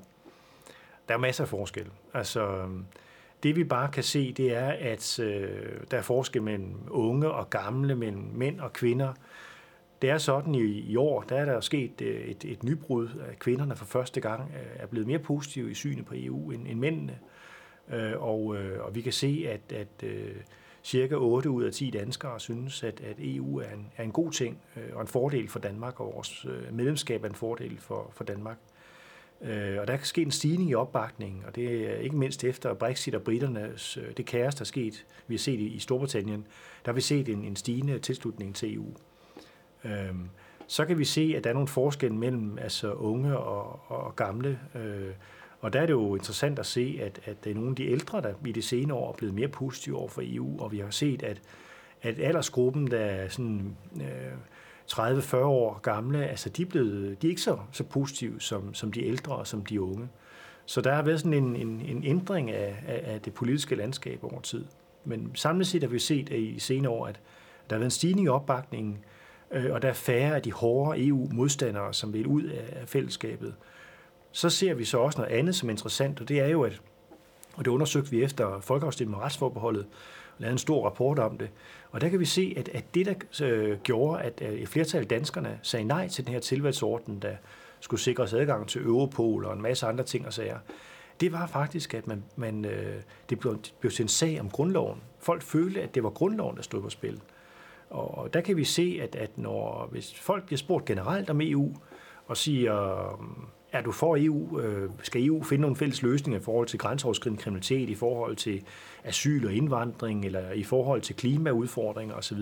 Der er masser af forskelle. Altså, øhm, det vi bare kan se, det er, at øh, der er forskel mellem unge og gamle, mellem mænd og kvinder. Det er sådan i, i år, der er der sket øh, et, et nybrud, at kvinderne for første gang er blevet mere positive i synet på EU end, end mændene. Og, og vi kan se, at, at cirka 8 ud af 10 danskere synes, at, at EU er en, er en god ting øh, og en fordel for Danmark, og vores øh, medlemskab er en fordel for, for Danmark. Øh, og der kan ske en stigning i opbakningen, og det er ikke mindst efter Brexit og britternes, øh, det kaos, der er sket, vi har set i, i Storbritannien, der har vi set en, en stigende tilslutning til EU. Øh, så kan vi se, at der er nogle forskelle mellem altså unge og, og gamle. Øh, og der er det jo interessant at se, at, at det er nogle af de ældre, der i de senere år er blevet mere positive over for EU, og vi har set, at, at aldersgruppen, der er sådan øh, 30-40 år gamle, altså de er, blevet, de er ikke så, så positive som, som de ældre og som de unge. Så der har været sådan en, en, en ændring af, af, af det politiske landskab over tid. Men samlet set har vi set at i senere år, at der har været en stigning i opbakningen, øh, og der er færre af de hårde EU-modstandere, som vil ud af fællesskabet. Så ser vi så også noget andet, som er interessant, og det er jo, at, og det undersøgte vi efter folkeafstemningen om retsforbeholdet, og lavede en stor rapport om det. Og der kan vi se, at, at det, der øh, gjorde, at øh, et flertal af danskerne sagde nej til den her tilvalgsorden, der skulle sikre os adgang til Europol og en masse andre ting og sager, det var faktisk, at man, man, øh, det blev, det blev til en sag om grundloven. Folk følte, at det var grundloven, der stod på spil. Og der kan vi se, at, at når, hvis folk bliver spurgt generelt om EU, og siger, er du for EU? Øh, skal EU finde nogle fælles løsninger i forhold til grænseoverskridende kriminalitet, i forhold til asyl og indvandring, eller i forhold til klimaudfordringer osv.?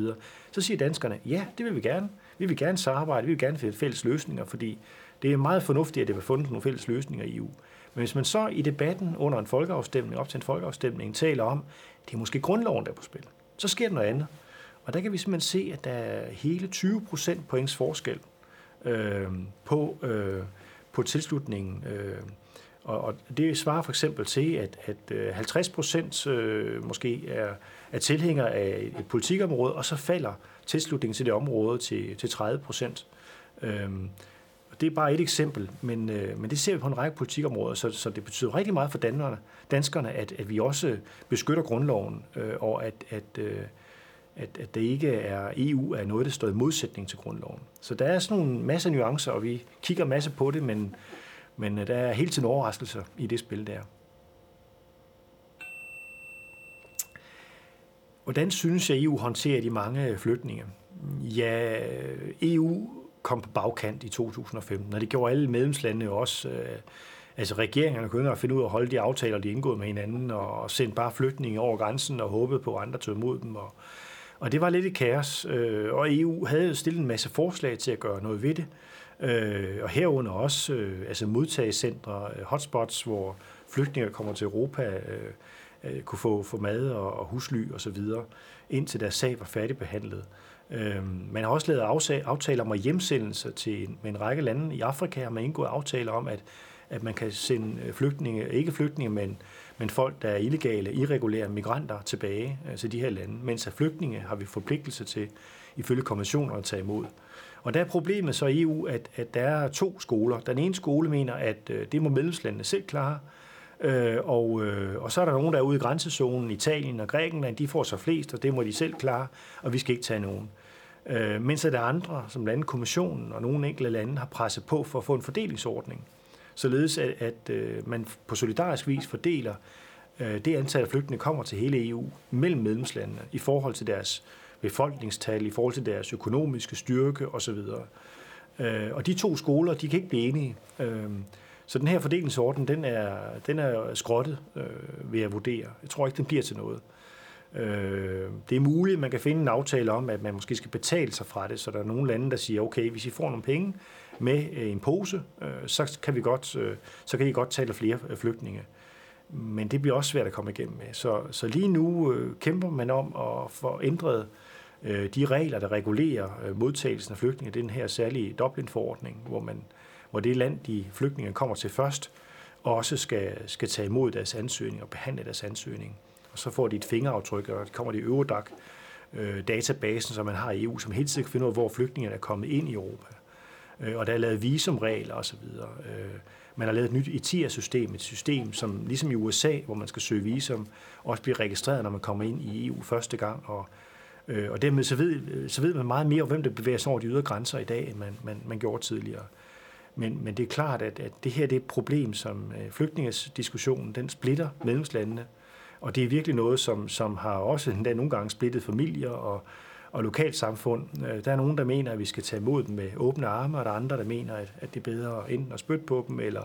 Så siger danskerne, ja, det vil vi gerne. Vi vil gerne samarbejde, vi vil gerne finde fælles løsninger, fordi Det er meget fornuftigt, at det vil fundet nogle fælles løsninger i EU. Men hvis man så i debatten under en folkeafstemning, op til en folkeafstemning, taler om, at det er måske grundloven, der er på spil, så sker der noget andet. Og der kan vi simpelthen se, at der er hele 20 procent points forskel øh, på, øh, på tilslutningen. Øh, og, og det svarer for eksempel til, at, at øh, 50 procent øh, måske er, er tilhængere af et politikområde, og så falder tilslutningen til det område til, til 30 procent. Øh, det er bare et eksempel, men, øh, men det ser vi på en række politikområder, så, så det betyder rigtig meget for danskerne, danskerne at, at vi også beskytter grundloven, øh, og at, at, øh, at, at det ikke er EU er noget, der står i modsætning til grundloven. Så der er sådan en masse nuancer, og vi kigger masse på det, men, men øh, der er hele tiden overraskelser i det spil der. Hvordan synes jeg, EU håndterer de mange flygtninge? Ja, EU kom på bagkant i 2015, og det gjorde alle medlemslandene også. Øh, altså regeringerne kunne at finde ud af at holde de aftaler, de indgået med hinanden, og sendte bare flygtninge over grænsen og håbede på, at andre tog imod dem. Og, og det var lidt et kaos, øh, og EU havde stillet en masse forslag til at gøre noget ved det, øh, og herunder også øh, altså modtagecentre, øh, hotspots, hvor flygtninge, der kommer til Europa, øh, øh kunne få, få mad og, og husly osv., indtil deres sag var færdigbehandlet. Øh, man har også lavet aftaler om hjemsendelse til med en række lande i Afrika, har man indgået aftaler om, at, at man kan sende øh, flygtninge, ikke flygtninge, men, men folk, der er illegale, irregulære migranter tilbage øh, til de her lande, mens at flygtninge har vi forpligtelse til, ifølge konventioner, at tage imod. Og der er problemet så i EU, at, at der er to skoler. Den ene skole mener, at øh, det må medlemslandene selv klare, Øh, og, øh, og så er der nogen, der er ude i grænsezonen, Italien og Grækenland, de får så flest, og det må de selv klare, og vi skal ikke tage nogen. Øh, mens der er andre, som landkommissionen og nogle enkelte lande, har presset på for at få en fordelingsordning, således at, at øh, man på solidarisk vis fordeler øh, det antal af flygtninge, kommer til hele EU mellem medlemslandene i forhold til deres befolkningstal, i forhold til deres økonomiske styrke osv. Øh, og de to skoler, de kan ikke blive enige. Øh, så den her fordelingsorden, den er, den er skrottet, øh, vil jeg vurdere. Jeg tror ikke, den bliver til noget. Øh, det er muligt, at man kan finde en aftale om, at man måske skal betale sig fra det, så der er nogle lande, der siger, okay, hvis I får nogle penge med øh, en pose, øh, så, kan vi godt, øh, så kan I godt tale flere flygtninge. Men det bliver også svært at komme igennem med. Så, så lige nu kæmper man om at få ændret de regler, der regulerer modtagelsen af flygtninge. Den her særlige Dublin-forordning, hvor man hvor det land, de flygtninge kommer til først, også skal, skal tage imod deres ansøgning og behandle deres ansøgning. Og så får de et fingeraftryk, og det kommer de i Eurodac, øh, databasen, som man har i EU, som helt sikkert finder ud af, hvor flygtningerne er kommet ind i Europa. Øh, og der er lavet visumregler osv. Øh, man har lavet et nyt ETIA-system, et system, som ligesom i USA, hvor man skal søge visum, også bliver registreret, når man kommer ind i EU første gang. Og, øh, og dermed så ved, øh, så ved man meget mere om, hvem der bevæger sig over de ydre grænser i dag, end man, man, man gjorde tidligere. Men, men det er klart, at, at det her det er et problem, som øh, flygtningesdiskussionen, den splitter medlemslandene. Og det er virkelig noget, som, som har også endda nogle gange splittet familier og, og lokalsamfund. Øh, der er nogen, der mener, at vi skal tage imod dem med åbne arme, og der er andre, der mener, at, at det er bedre enten at spytte på dem, eller,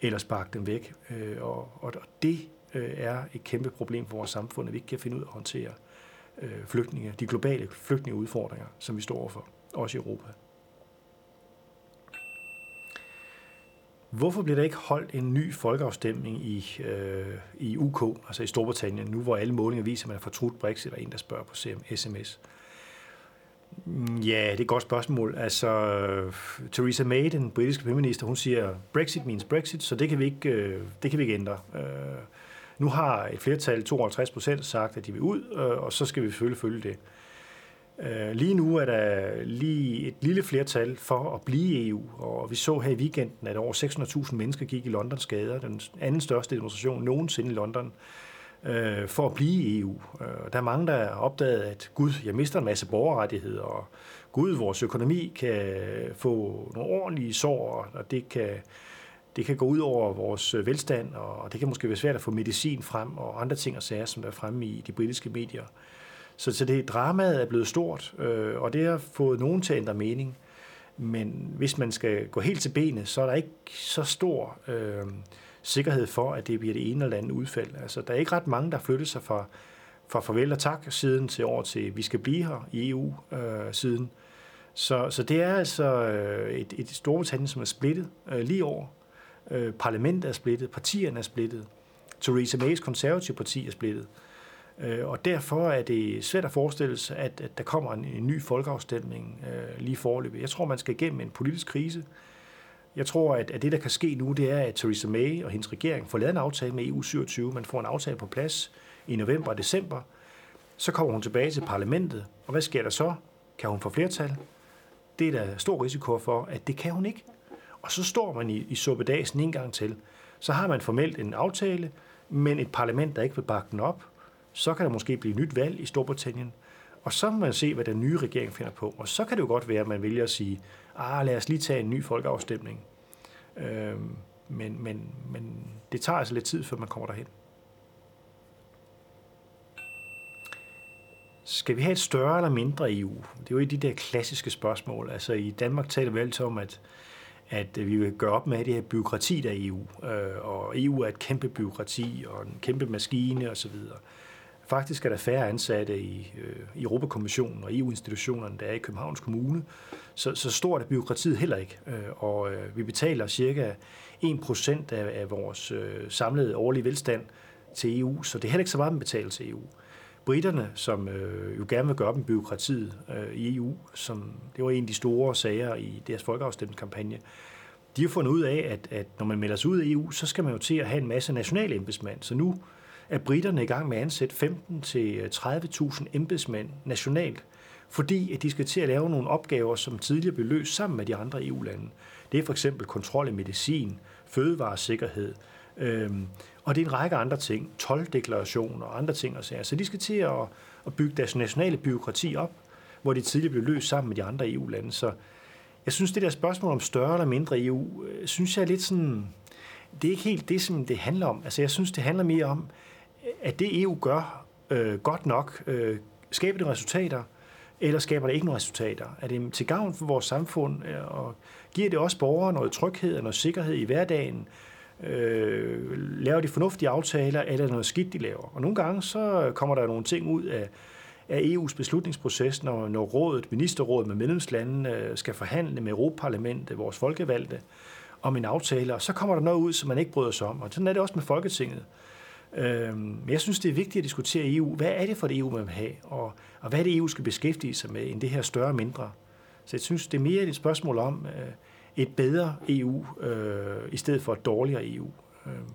eller sparke dem væk. Øh, og, og det øh, er et kæmpe problem for vores samfund, at vi ikke kan finde ud af at håndtere øh, flygtninge, de globale flygtningeudfordringer, som vi står overfor, også i Europa. Hvorfor bliver der ikke holdt en ny folkeafstemning i, øh, i UK, altså i Storbritannien, nu hvor alle målinger viser, at man har fortrudt Brexit, og en, der spørger på sms? Ja, det er et godt spørgsmål. Altså, øh, Theresa May, den britiske premierminister, hun siger, Brexit means Brexit, så det kan vi ikke, øh, det kan vi ikke ændre. Øh, nu har et flertal, 52 procent, sagt, at de vil ud, og så skal vi selvfølgelig følge det. Lige nu er der lige et lille flertal for at blive i EU, og vi så her i weekenden, at over 600.000 mennesker gik i Londons gader, den anden største demonstration nogensinde i London, øh, for at blive i EU. Øh, der er mange, der har opdaget, at gud, jeg mister en masse borgerrettigheder, og gud, vores økonomi kan få nogle ordentlige sår, og det kan, det kan gå ud over vores velstand, og det kan måske være svært at få medicin frem, og andre ting og sager, som er fremme i de britiske medier. Så, så det dramaet er blevet stort, øh, og det har fået nogen til at ændre mening. Men hvis man skal gå helt til benet, så er der ikke så stor øh, sikkerhed for, at det bliver det ene eller andet udfald. Altså, der er ikke ret mange, der flytter sig fra, fra farvel og tak siden til over til, vi skal blive her i EU øh, siden. Så, så det er altså øh, et, et Storbritannien, som er splittet øh, lige over. Øh, parlamentet er splittet, partierne er splittet. Theresa Mays konservative parti er splittet. Øh, og derfor er det svært at forestille sig, at, at der kommer en, en ny folkeafstemning øh, lige forløbet. Jeg tror, man skal igennem en politisk krise. Jeg tror, at, at det, der kan ske nu, det er, at Theresa May og hendes regering får lavet en aftale med EU27. Man får en aftale på plads i november og december. Så kommer hun tilbage til parlamentet, og hvad sker der så? Kan hun få flertal? Det er der stor risiko for, at det kan hun ikke. Og så står man i, i suppedasen en gang til. Så har man formelt en aftale, men et parlament, der ikke vil bakke den op, så kan der måske blive nyt valg i Storbritannien, og så må man se, hvad den nye regering finder på. Og så kan det jo godt være, at man vælger at sige, ah, lad os lige tage en ny folkeafstemning. Øh, men, men, men det tager altså lidt tid, før man kommer derhen. Skal vi have et større eller mindre EU? Det er jo et af de der klassiske spørgsmål. Altså i Danmark taler vi altid om, at at vi vil gøre op med det her byråkrati, der er EU. Øh, og EU er et kæmpe byråkrati og en kæmpe maskine osv. Faktisk er der færre ansatte i, øh, i Europakommissionen og EU-institutionerne, der er i Københavns Kommune. Så, så stort er byråkratiet heller ikke. Øh, og øh, vi betaler cirka 1% af, af vores øh, samlede årlige velstand til EU, så det er heller ikke så meget, man betaler til EU. Britterne, som øh, jo gerne vil gøre op med byråkratiet øh, i EU, som det var en af de store sager i deres folkeafstemningskampagne, de har fundet ud af, at, at når man melder sig ud af EU, så skal man jo til at have en masse nationale embedsmænd. Så nu er britterne i gang med at ansætte 15-30.000 øh, embedsmænd nationalt, fordi at de skal til at lave nogle opgaver, som tidligere blev løst sammen med de andre EU-lande. Det er for eksempel kontrol af medicin, fødevaresikkerhed, øhm, og det er en række andre ting, 12-deklarationer og andre ting og sager. Så de skal til at, at bygge deres nationale byråkrati op, hvor det tidligere blev løst sammen med de andre EU-lande. Så jeg synes, det der spørgsmål om større eller mindre EU, øh, synes jeg er lidt sådan, det er ikke helt det, som det handler om. Altså jeg synes, det handler mere om, at det EU gør øh, godt nok, øh, skaber det resultater, eller skaber det ikke nogen resultater? Er det til gavn for vores samfund, øh, og giver det også borgere noget tryghed og noget sikkerhed i hverdagen? Øh, laver de fornuftige aftaler, eller er det noget skidt, de laver? Og nogle gange så kommer der nogle ting ud af, af EU's beslutningsproces, når, når rådet, ministerrådet med medlemslandene øh, skal forhandle med Europaparlamentet, vores folkevalgte, om en aftale, og så kommer der noget ud, som man ikke bryder sig om. Og sådan er det også med Folketinget. Øh, Øhm, men jeg synes, det er vigtigt at diskutere EU. Hvad er det for et EU, man vil have? Og, og hvad er det, EU skal beskæftige sig med, end det her større og mindre? Så jeg synes, det er mere et spørgsmål om øh, et bedre EU, øh, i stedet for et dårligere EU. Øhm,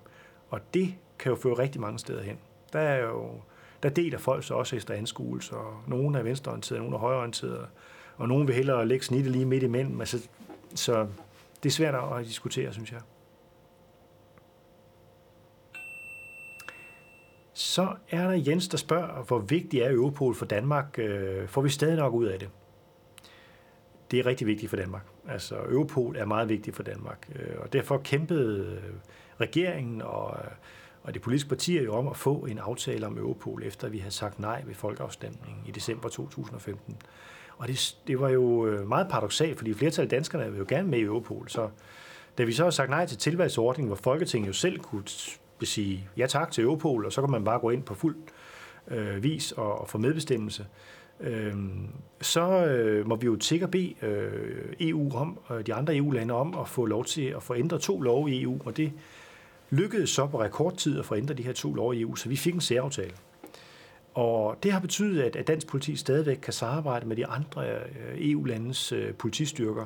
og det kan jo føre rigtig mange steder hen. Der er jo der deler folk så også efter anskuelse, og nogle er venstreorienterede, nogle er højreorienterede, og nogle vil hellere lægge snittet lige midt imellem. Altså, så det er svært at diskutere, synes jeg. Så er der Jens, der spørger, hvor vigtig er Europol for Danmark? Øh, får vi stadig nok ud af det? Det er rigtig vigtigt for Danmark. Altså, Europol er meget vigtigt for Danmark, øh, og derfor kæmpede øh, regeringen og, og de politiske partier jo om at få en aftale om Europol, efter vi havde sagt nej ved folkeafstemningen i december 2015. Og det, det var jo meget paradoxalt, fordi flertallet af danskerne vil jo gerne med i Europol, så da vi så har sagt nej til tilvalgsordningen, hvor Folketinget jo selv kunne vil sige ja tak til Europol, og så kan man bare gå ind på fuld øh, vis og, og få medbestemmelse, øh, så øh, må vi jo til at bede øh, EU om, og de andre EU-lande om at få lov til at få ændret to love i EU, og det lykkedes så på rekordtid at få ændret de her to love i EU, så vi fik en særaftale. Og det har betydet, at, at dansk politi stadigvæk kan samarbejde med de andre øh, EU-landes øh, politistyrker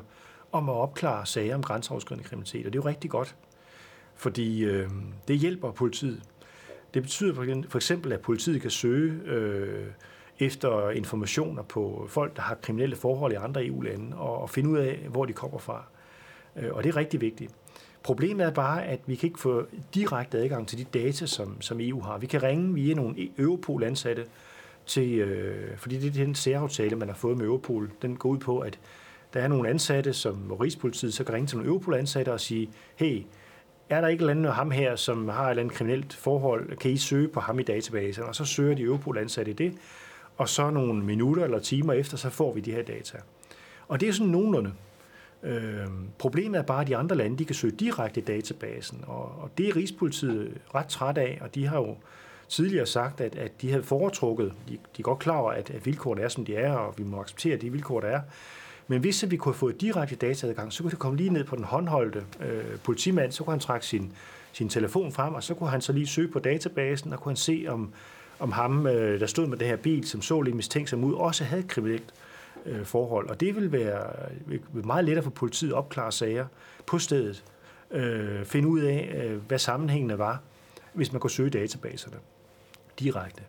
om at opklare sager om grænseoverskridende kriminalitet, og det er jo rigtig godt fordi øh, det hjælper politiet. Det betyder for eksempel, at politiet kan søge øh, efter informationer på folk, der har kriminelle forhold i andre EU-lande, og, og finde ud af, hvor de kommer fra. Øh, og det er rigtig vigtigt. Problemet er bare, at vi kan ikke få direkte adgang til de data, som, som EU har. Vi kan ringe via nogle e- Europol-ansatte, til, øh, fordi det er den særaftale, man har fået med Europol. Den går ud på, at der er nogle ansatte, som Rigspolitiet så kan ringe til nogle Europol-ansatte og sige, hey, er der ikke eller andet ham her, som har et eller andet kriminelt forhold, kan I søge på ham i databasen, og så søger de Europol ansat i det, og så nogle minutter eller timer efter, så får vi de her data. Og det er sådan nogenlunde. Øh, problemet er bare, at de andre lande, de kan søge direkte i databasen, og, og det er Rigspolitiet ret træt af, og de har jo tidligere sagt, at, at de havde foretrukket, de, de er godt klar over, at, at vilkårene er, som de er, og vi må acceptere de vilkår, der er, men hvis vi kunne få et direkte dataadgang, så kunne det komme lige ned på den håndholdte øh, politimand, så kunne han trække sin, sin telefon frem, og så kunne han så lige søge på databasen, og kunne han se, om, om ham, øh, der stod med det her bil, som så lidt mistænksom ud, også havde et kriminelt øh, forhold. Og det vil være meget lettere for politiet at opklare sager på stedet, øh, finde ud af, øh, hvad sammenhængene var, hvis man kunne søge databaserne direkte.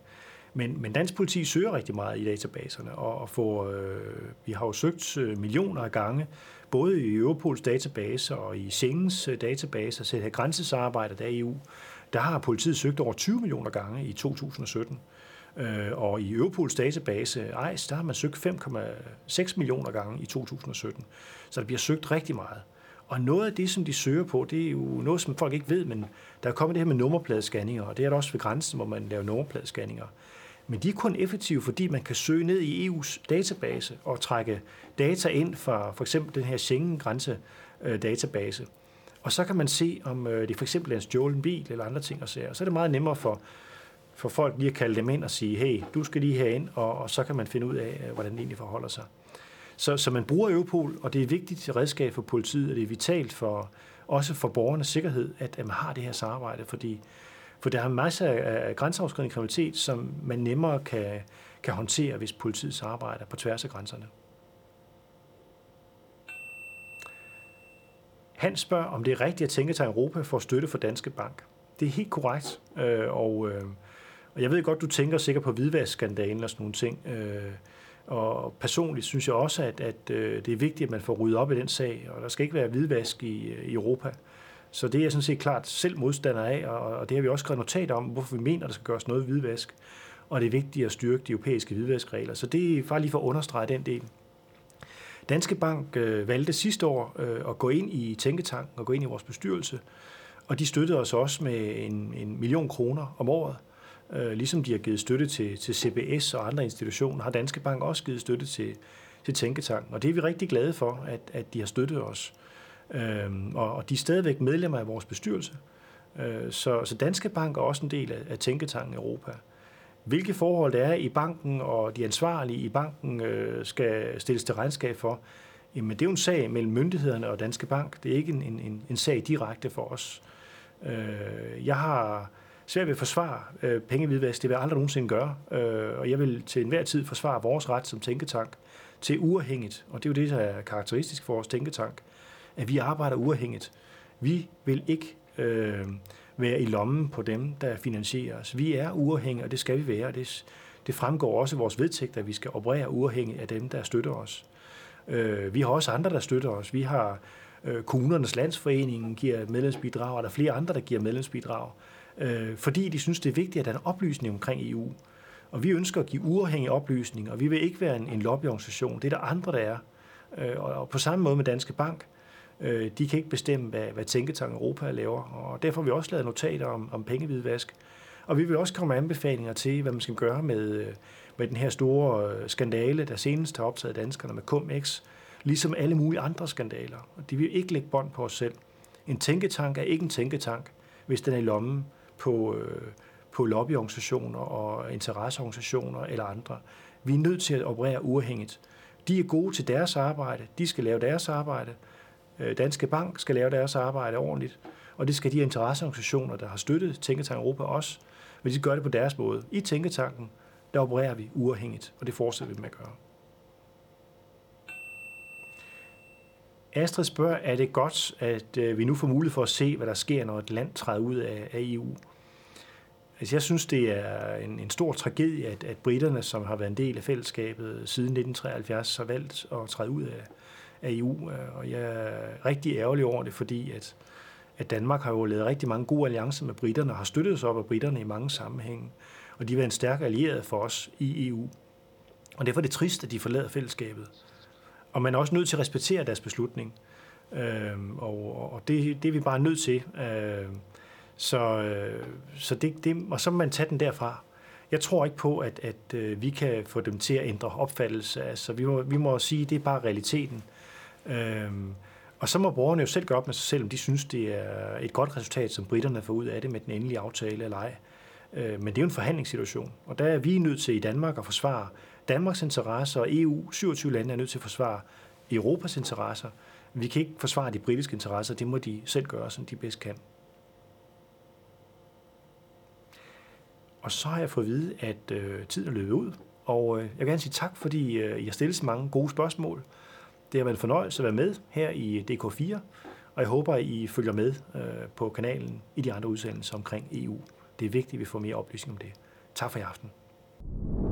Men, men dansk politi søger rigtig meget i databaserne, og, og får, øh, vi har jo søgt øh, millioner af gange, både i Europols database og i Schengens øh, database, så det her grænsesamarbejde der i EU, der har politiet søgt over 20 millioner gange i 2017. Øh, og i Europols database EIS, der har man søgt 5,6 millioner gange i 2017. Så der bliver søgt rigtig meget. Og noget af det, som de søger på, det er jo noget, som folk ikke ved, men der er kommet det her med nummerpladescanninger, og det er der også ved grænsen, hvor man laver nummerpladescanninger. Men de er kun effektive, fordi man kan søge ned i EU's database og trække data ind fra for eksempel den her Schengen-grænse-database. Og så kan man se, om øh, det for eksempel er en stjålen bil eller andre ting og sager. Så er det meget nemmere for, for folk lige at kalde dem ind og sige, hey, du skal lige herind, og, og så kan man finde ud af, øh, hvordan det egentlig forholder sig. Så, så man bruger Europol, og det er et vigtigt redskab for politiet, og det er vitalt for, også for borgernes sikkerhed, at, at man har det her samarbejde, fordi for der er masser af grænseoverskridende kriminalitet, som man nemmere kan, kan håndtere, hvis politiet arbejder på tværs af grænserne. Han spørger, om det er rigtigt at tænke til Europa for støtte for Danske Bank. Det er helt korrekt, øh, og, øh, og jeg ved godt, du tænker sikkert på hvidvaskskandalen og sådan nogle ting. Øh, og personligt synes jeg også, at, at øh, det er vigtigt, at man får ryddet op i den sag, og der skal ikke være hvidvask i, øh, i Europa. Så det er jeg sådan set klart selv modstander af, og det har vi også skrevet notat om, hvorfor vi mener, der skal gøres noget hvidvask. Og det er vigtigt at styrke de europæiske hvidvaskregler. Så det er bare lige for at understrege den del. Danske Bank øh, valgte sidste år øh, at gå ind i Tænketanken og gå ind i vores bestyrelse, og de støttede os også med en, en million kroner om året. Øh, ligesom de har givet støtte til, til CBS og andre institutioner, har Danske Bank også givet støtte til, til Tænketanken. Og det er vi rigtig glade for, at, at de har støttet os. Øhm, og, og de er stadigvæk medlemmer af vores bestyrelse. Øh, så, så Danske Bank er også en del af, af Tænketanken Europa. Hvilke forhold der er i banken, og de ansvarlige i banken øh, skal stilles til regnskab for, jamen det er jo en sag mellem myndighederne og Danske Bank. Det er ikke en, en, en sag direkte for os. Øh, jeg har svært ved at forsvare øh, pengevidvask. Det vil jeg aldrig nogensinde gøre. Øh, og jeg vil til enhver tid forsvare vores ret som tænketank til uafhængigt. Og det er jo det, der er karakteristisk for vores tænketank at vi arbejder uafhængigt. Vi vil ikke øh, være i lommen på dem, der finansierer os. Vi er uafhængige, og det skal vi være. Det, det fremgår også i vores vedtægt, at vi skal operere uafhængigt af dem, der støtter os. Øh, vi har også andre, der støtter os. Vi har øh, kommunernes landsforening giver medlemsbidrag, og der er flere andre, der giver medlemsbidrag, øh, fordi de synes, det er vigtigt, at der er en oplysning omkring EU. Og vi ønsker at give uafhængige oplysninger, og vi vil ikke være en, en lobbyorganisation. Det er der andre, der er. Øh, og på samme måde med Danske Bank, Øh, de kan ikke bestemme, hvad, hvad Tænketank Europa laver, og derfor har vi også lavet notater om, om pengehvidvask. Og vi vil også komme med anbefalinger til, hvad man skal gøre med, øh, med den her store øh, skandale, der senest har optaget danskerne med CumEx, ligesom alle mulige andre skandaler. Og de vil ikke lægge bånd på os selv. En tænketank er ikke en tænketank, hvis den er i lommen på, øh, på lobbyorganisationer og interesseorganisationer eller andre. Vi er nødt til at operere uafhængigt. De er gode til deres arbejde, de skal lave deres arbejde, Øh, Danske Bank skal lave deres arbejde ordentligt, og det skal de interesseorganisationer, der har støttet Tænketank Europa også, men de gør det på deres måde. I Tænketanken, der opererer vi uafhængigt, og det fortsætter vi med at gøre. Astrid spørger, er det godt, at øh, vi nu får mulighed for at se, hvad der sker, når et land træder ud af, EU? Altså, jeg synes, det er en, en stor tragedie, at, at britterne, som har været en del af fællesskabet siden 1973, har valgt at træde ud af, af EU, øh, og jeg er rigtig ærgerlig over det, fordi at, at Danmark har jo lavet rigtig mange gode alliancer med britterne, og har støttet sig op af britterne i mange sammenhænge, og de har en stærk allieret for os i EU. Og derfor er det trist, at de forlader fællesskabet. Og man er også nødt til at respektere deres beslutning. Øh, og, og det, det er vi bare nødt til. Øh, så øh, så det, det, og så må man tage den derfra. Jeg tror ikke på, at, at øh, vi kan få dem til at ændre opfattelse. Altså, vi må, vi må sige, at det er bare realiteten. Øhm, og så må borgerne jo selv gøre op med sig selv, om de synes, det er et godt resultat, som britterne får ud af det med den endelige aftale eller ej. Øh, men det er jo en forhandlingssituation, og der er vi nødt til i Danmark at forsvare Danmarks interesser, og EU, 27 lande er nødt til at forsvare Europas interesser. Vi kan ikke forsvare de britiske interesser. Det må de selv gøre, som de bedst kan. Og så har jeg fået at vide, at øh, tiden er løbet ud. Og øh, jeg vil gerne sige tak, fordi øh, I har stillet så mange gode spørgsmål. Det har været en fornøjelse at være med her i DK4, og jeg håber, at I følger med øh, på kanalen i de andre udsendelser omkring EU. Det er vigtigt, at vi får mere oplysning om det. Tak for i aften. thank you